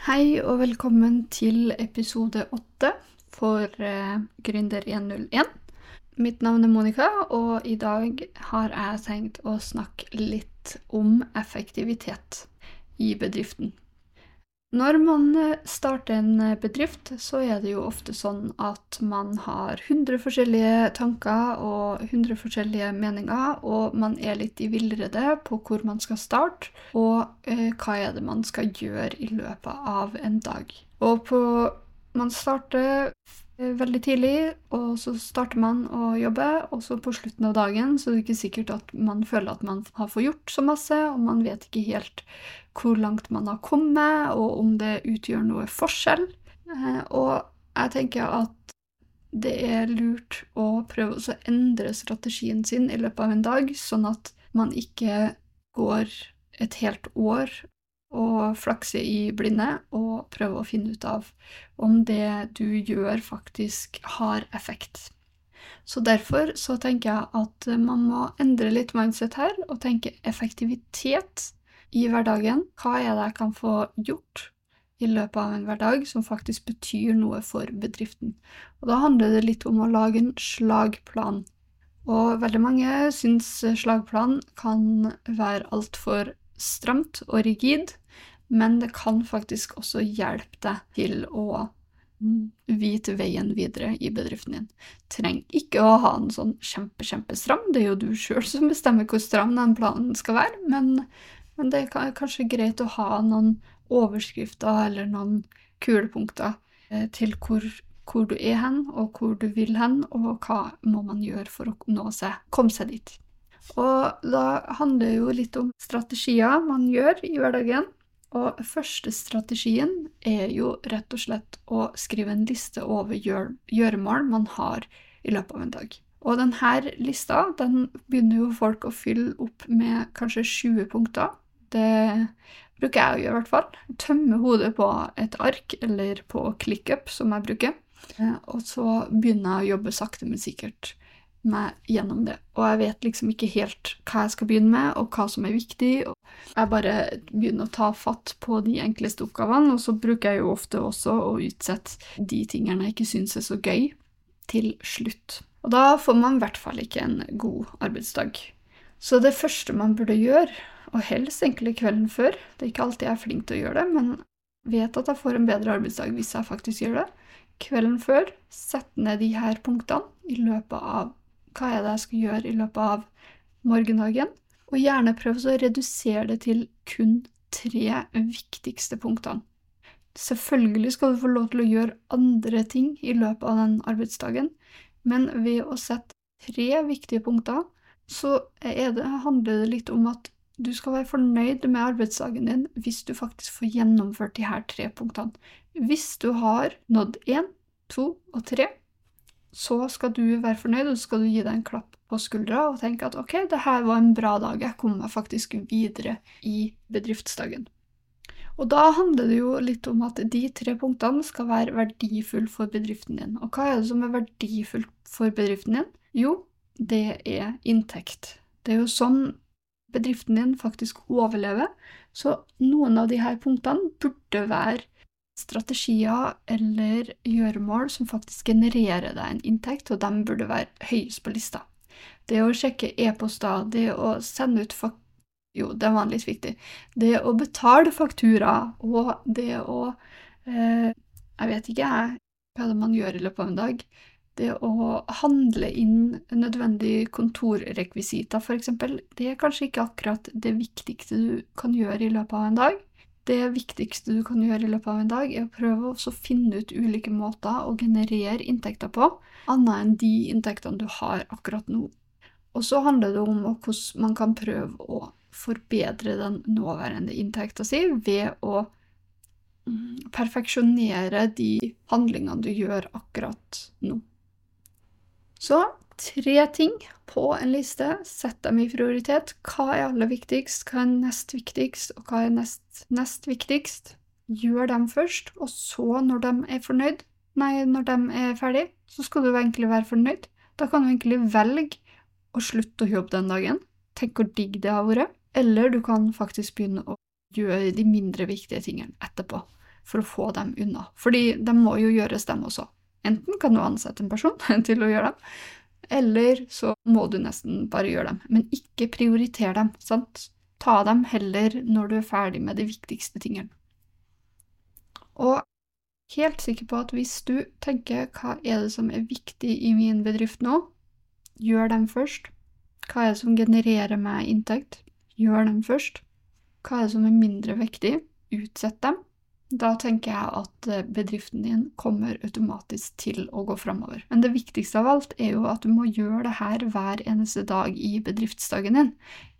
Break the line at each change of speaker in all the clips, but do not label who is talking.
Hei og velkommen til episode åtte for uh, Gründer 101. Mitt navn er Monica, og i dag har jeg tenkt å snakke litt om effektivitet i bedriften. Når man eh, starter en eh, bedrift, så er det jo ofte sånn at man har 100 forskjellige tanker og 100 forskjellige meninger, og man er litt i villrede på hvor man skal starte, og eh, hva er det man skal gjøre i løpet av en dag. Og på Man starter eh, veldig tidlig, og så starter man å jobbe, og så på slutten av dagen så er det ikke sikkert at man føler at man har fått gjort så masse, og man vet ikke helt hvor langt man har kommet, og om det utgjør noe forskjell. Eh, og jeg tenker at det er lurt å prøve å endre strategien sin i løpet av en dag, sånn at man ikke går et helt år og flakser i blinde og prøver å finne ut av om det du gjør, faktisk har effekt. Så derfor så tenker jeg at man må endre litt mindset her og tenke effektivitet i hverdagen. Hva er det jeg kan få gjort i løpet av en hverdag som faktisk betyr noe for bedriften? Og da handler det litt om å lage en slagplan. Og veldig mange syns slagplan kan være altfor stramt og rigid, men det kan faktisk også hjelpe deg til å vite veien videre i bedriften din. Trenger ikke å ha en sånn kjempe, kjempestram, det er jo du sjøl som bestemmer hvor stram den planen skal være, men, men det er kanskje greit å ha noen overskrifter eller noen kulepunkter eh, til hvor, hvor, du er hen, og hvor du vil hen, og hva må man gjøre for å nå seg, komme seg dit. Og da handler det jo litt om strategier man gjør i hverdagen. Og første strategien er jo rett og slett å skrive en liste over gjør gjøremål man har i løpet av en dag. Og denne lista den begynner jo folk å fylle opp med kanskje 20 punkter. Det bruker jeg å gjøre, i hvert fall. Tømme hodet på et ark, eller på ClickUp, som jeg bruker. Eh, og så begynner jeg å jobbe sakte, men sikkert meg gjennom det. Og jeg vet liksom ikke helt hva jeg skal begynne med, og hva som er viktig. Jeg bare begynner å ta fatt på de enkleste oppgavene, og så bruker jeg jo ofte også å utsette de tingene jeg ikke syns er så gøy, til slutt. Og da får man i hvert fall ikke en god arbeidsdag. Så det første man burde gjøre, og helst egentlig kvelden før Det er ikke alltid jeg er flink til å gjøre det, men vet at jeg får en bedre arbeidsdag hvis jeg faktisk gjør det. Kvelden før, sett ned de her punktene i løpet av hva er det jeg skal gjøre i løpet av morgendagen, og gjerne prøv å redusere det til kun tre viktigste punktene. Selvfølgelig skal du få lov til å gjøre andre ting i løpet av den arbeidsdagen, men ved å sette tre viktige punkter, så det, handler det litt om at du skal være fornøyd med arbeidsdagen din hvis du faktisk får gjennomført de her tre punktene. Hvis du har nådd én, to og tre, så skal du være fornøyd, og så skal du gi deg en klapp på skuldra og tenke at ok, det her var en bra dag, jeg kom meg faktisk videre i bedriftsdagen. Og da handler det jo litt om at de tre punktene skal være verdifulle for bedriften din. Og hva er det som er verdifullt for bedriften din? Jo, det er inntekt. Det er jo sånn bedriften din faktisk overlever. Så noen av disse punktene burde være strategier eller gjøremål som faktisk genererer deg en inntekt, og de burde være høyest på lista. Det å sjekke e-poster, det å sende ut fak... Jo, det var litt viktig. Det å betale faktura, og det å eh, Jeg vet ikke, jeg, hva det man gjør i løpet av en dag. Det å handle inn nødvendige kontorrekvisitter, f.eks., det er kanskje ikke akkurat det viktigste du kan gjøre i løpet av en dag det viktigste du kan gjøre i løpet av en dag, er å prøve å finne ut ulike måter å generere inntekter på, annet enn de inntektene du har akkurat nå. Og så handler det om hvordan man kan prøve å forbedre den nåværende inntekta si ved å mm, perfeksjonere de handlingene du gjør akkurat nå. Så tre ting på en liste. Sett dem i prioritet. Hva er aller viktigst, hva er nest viktigst, og hva er nest, nest viktigst? Gjør dem først, og så, når de er fornøyd, nei, når de er ferdig, så skal du egentlig være fornøyd. Da kan du egentlig velge å slutte å jobbe den dagen. Tenk hvor digg det har vært. Eller du kan faktisk begynne å gjøre de mindre viktige tingene etterpå. for å få dem unna. Fordi de må jo gjøres, dem også. Enten kan du ansette en person til å gjøre dem, eller så må du nesten bare gjøre dem. Men ikke prioritere dem. sant? Ta dem heller når du er ferdig med de viktigste tingene. Og helt sikker på at hvis du tenker hva er det som er viktig i min bedrift nå, gjør dem først. Hva er det som genererer meg inntekt? Gjør dem først. Hva er det som er mindre viktig? Utsett dem. Da tenker jeg at eh, bedriften din kommer automatisk til å gå framover. Men det viktigste av alt er jo at du må gjøre det her hver eneste dag i bedriftsdagen din.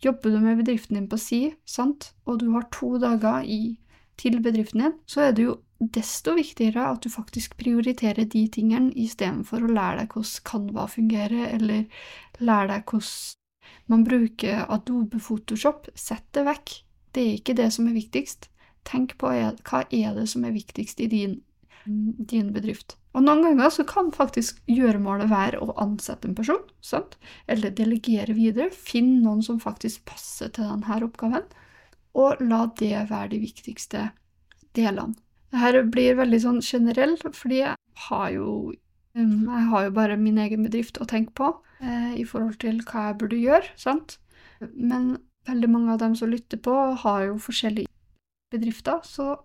Jobber du med bedriften din på si, sant, og du har to dager i, til bedriften din, så er det jo desto viktigere at du faktisk prioriterer de tingene istedenfor å lære deg hvordan Canva fungerer, eller lære deg hvordan man bruker Adobe Photoshop. Sett det vekk. Det er ikke det som er viktigst. Tenk på hva er det som er viktigst i din, din bedrift. Og noen ganger så kan faktisk gjøremålet være å ansette en person, sant? eller delegere videre. Finn noen som faktisk passer til denne oppgaven, og la det være de viktigste delene. Dette blir veldig sånn generelt, fordi jeg har jo jeg har jo bare min egen bedrift å tenke på eh, i forhold til hva jeg burde gjøre, sant? Men veldig mange av dem som lytter på, har jo forskjellige bedrifter, så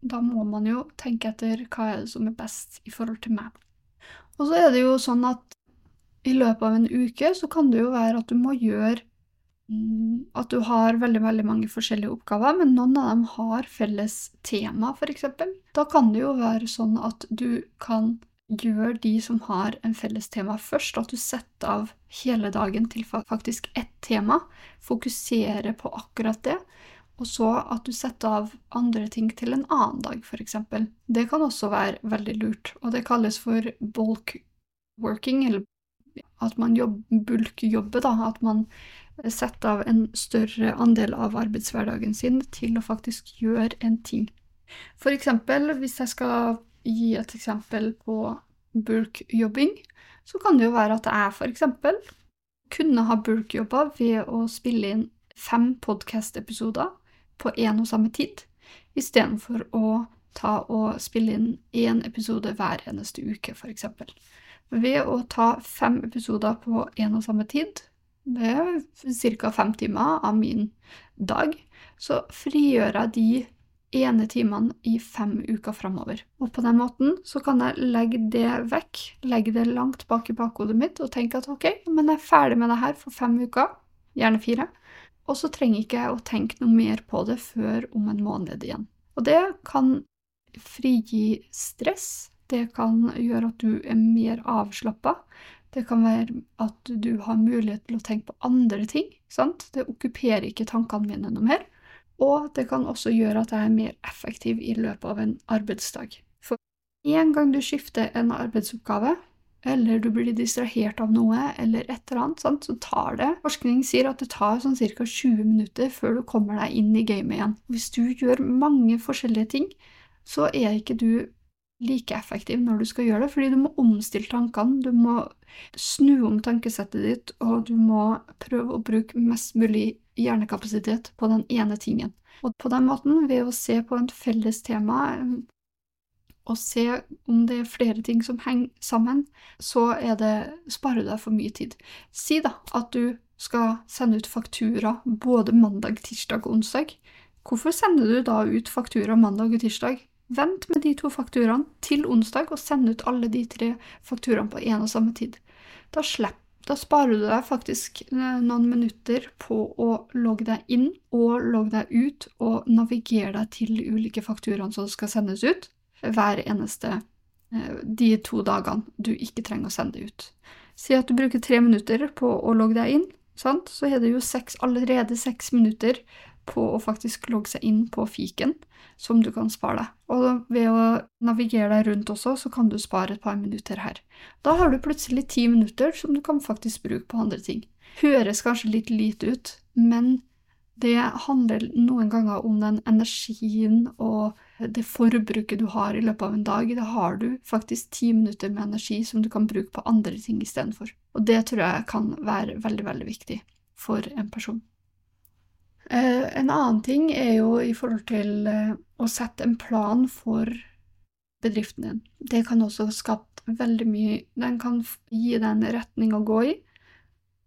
da må man jo tenke etter hva er det som er best i forhold til meg. Og så er det jo sånn at i løpet av en uke så kan det jo være at du må gjøre mm, At du har veldig, veldig mange forskjellige oppgaver, men noen av dem har felles tema, f.eks. Da kan det jo være sånn at du kan gjøre de som har en felles tema først, at du setter av hele dagen til faktisk ett tema, fokuserer på akkurat det, og så at du setter av andre ting til en annen dag, f.eks. Det kan også være veldig lurt, og det kalles for bulk working, eller at man bulkjobber, da. At man setter av en større andel av arbeidshverdagen sin til å faktisk gjøre en ting. Eksempel, hvis jeg skal gi et eksempel på bulkjobbing, så kan det jo være at jeg eksempel kunne ha bulkjobba ved å spille inn fem podkast-episoder på én og samme tid, istedenfor å ta og spille inn én episode hver eneste uke, f.eks. Ved å ta fem episoder på én og samme tid, det er ca. fem timer av min dag, så frigjør jeg de ene timene i fem uker framover. Og på den måten så kan jeg legge det vekk, legge det langt bak i bakhodet mitt og tenke at ok, men jeg er ferdig med det her for fem uker, gjerne fire, og så trenger ikke jeg å tenke noe mer på det før om en måned igjen. Og det kan frigi stress, det kan gjøre at du er mer avslappa. Det kan være at du har mulighet til å tenke på andre ting. sant? Det okkuperer ikke tankene mine noe mer. Og det kan også gjøre at jeg er mer effektiv i løpet av en arbeidsdag. For en gang du skifter en arbeidsoppgave, eller du blir distrahert av noe, eller et eller annet, sant? så tar det Forskning sier at det tar sånn ca. 20 minutter før du kommer deg inn i gamet igjen. Hvis du gjør mange forskjellige ting, så er ikke du like effektiv når du skal gjøre det, fordi du må omstille tankene, du må snu om tankesettet ditt, og du må prøve å bruke mest mulig hjernekapasitet på den ene tingen. Og på den måten, ved å se på en felles tema, og se om det er flere ting som henger sammen, så det, sparer du deg for mye tid. Si da at du skal sende ut faktura både mandag, tirsdag og onsdag. Hvorfor sender du da ut faktura mandag og tirsdag? Vent med de to fakturaene til onsdag, og send ut alle de tre fakturaene på én og samme tid. Da, slepp, da sparer du deg faktisk eh, noen minutter på å logge deg inn og logge deg ut og navigere deg til de ulike fakturaene som skal sendes ut hver eneste eh, de to dagene du ikke trenger å sende ut. Si at du bruker tre minutter på å logge deg inn, sant? så er det jo seks, allerede seks minutter på å faktisk logge seg inn på fiken som du kan spare deg. Og ved å navigere deg rundt også, så kan du spare et par minutter her. Da har du plutselig ti minutter som du kan faktisk bruke på andre ting. Høres kanskje litt lite ut, men det handler noen ganger om den energien og det forbruket du har i løpet av en dag. Da har du faktisk ti minutter med energi som du kan bruke på andre ting istedenfor. Og det tror jeg kan være veldig, veldig viktig for en person. Eh, en annen ting er jo i forhold til eh, å sette en plan for bedriften din. Det kan også skapt veldig mye Den kan gi deg en retning å gå i.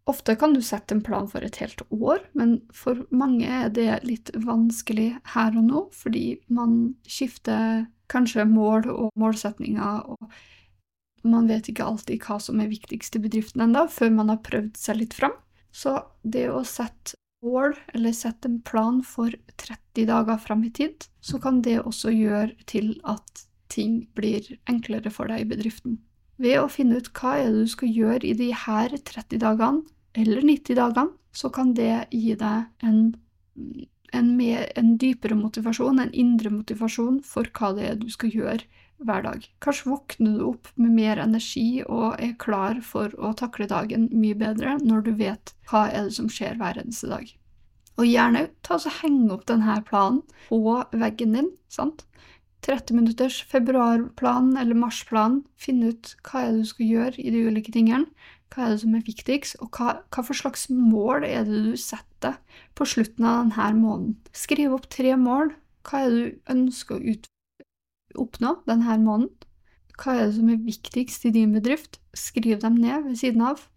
Ofte kan du sette en plan for et helt år, men for mange er det litt vanskelig her og nå, fordi man skifter kanskje mål og målsetninger, og man vet ikke alltid hva som er viktigst i bedriften ennå, før man har prøvd seg litt fram. Så det å sette mål, eller sette en plan for 30 dager fram i tid, så kan det også gjøre til at ting blir enklere for deg i bedriften. Ved å finne ut hva er det du skal gjøre i de her 30 dagene, eller 90 dagene, så kan det gi deg en, en, mer, en dypere motivasjon, en indre motivasjon for hva det er du skal gjøre hver dag. Kanskje våkner du opp med mer energi og er klar for å takle dagen mye bedre når du vet hva er det som skjer hver eneste dag. Og gjerne ta og henge opp denne planen på veggen din. sant? 30 minutters februarplan eller marsplan. Finn ut hva er det du skal gjøre i de ulike tingene. Hva er det som er viktigst, og hva, hva for slags mål er det du setter på slutten av denne måneden. Skriv opp tre mål. Hva er det du ønsker å oppnå denne måneden. Hva er det som er viktigst i din bedrift? Skriv dem ned ved siden av.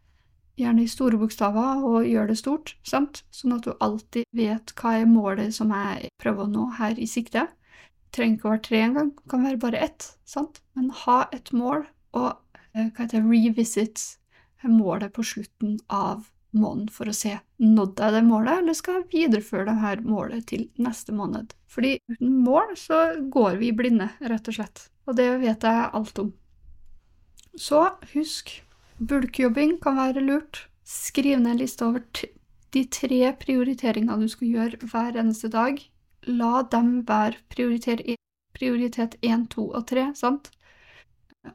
Gjerne i store bokstaver, og gjør det stort, sant? sånn at du alltid vet hva er målet som jeg prøver å nå her i sikte. Trenger ikke å være tre engang, det kan være bare ett, sant? men ha et mål, og eh, hva heter revisit målet på slutten av måneden for å se nådde jeg det målet, eller skal jeg videreføre det her målet til neste måned. Fordi uten mål så går vi blinde, rett og slett. Og det vet jeg alt om. Så husk, bulkjobbing kan være lurt. Skriv ned en liste over de tre prioriteringene du skal gjøre hver eneste dag. La dem være prioritet 1, 2 og 3, sant?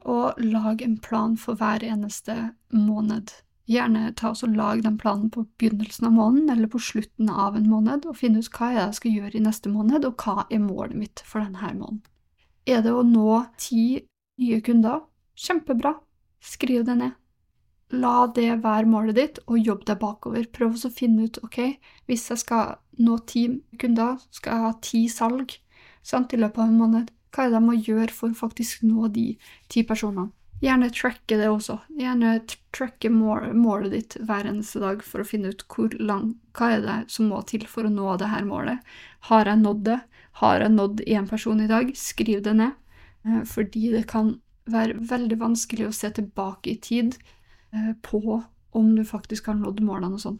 Og lag en plan for hver eneste måned. Gjerne ta og lag den planen på begynnelsen av måneden eller på slutten av en måned, og finne ut hva jeg skal gjøre i neste måned, og hva er målet mitt for denne måneden. Er det å nå ti nye kunder? Kjempebra. Skriv det ned. La det være målet ditt, og jobb deg bakover. Prøv å finne ut ok, hvis jeg skal nå ti kunder, skal jeg ha ti salg sant, i løpet av en måned. Hva er det jeg må gjøre for å faktisk nå de ti personene? Gjerne tracke det også. Gjerne tracke målet ditt hver eneste dag for å finne ut hvor lang, hva er det som må til for å nå det her målet. Har jeg nådd det? Har jeg nådd én person i dag? Skriv det ned. Eh, fordi det kan være veldig vanskelig å se tilbake i tid på om du faktisk har nådd målene og sånn.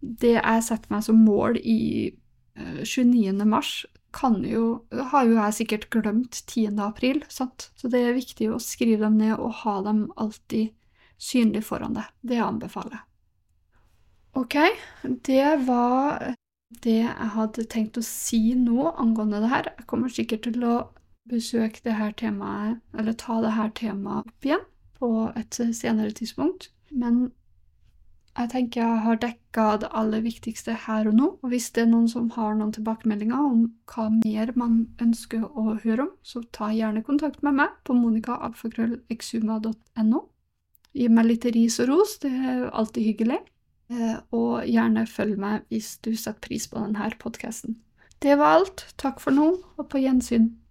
Det jeg setter meg som mål i 29. Eh, mars, kan jo, har jo jeg sikkert glemt 10. april, sant? så det er viktig å skrive dem ned og ha dem alltid synlig foran deg. Det anbefaler jeg. Ok, det var det jeg hadde tenkt å si nå angående det her. Jeg kommer sikkert til å besøke det her temaet, eller ta det her temaet opp igjen på et senere tidspunkt. Men jeg tenker jeg har dekka det aller viktigste her og nå. Og hvis det er noen som har noen tilbakemeldinger om hva mer man ønsker å høre om, så ta gjerne kontakt med meg på monicaalfakrøllexuma.no. Gi meg litt ris og ros, det er alltid hyggelig. Eh, og gjerne følg meg hvis du setter pris på denne podkasten. Det var alt. Takk for nå, og på gjensyn.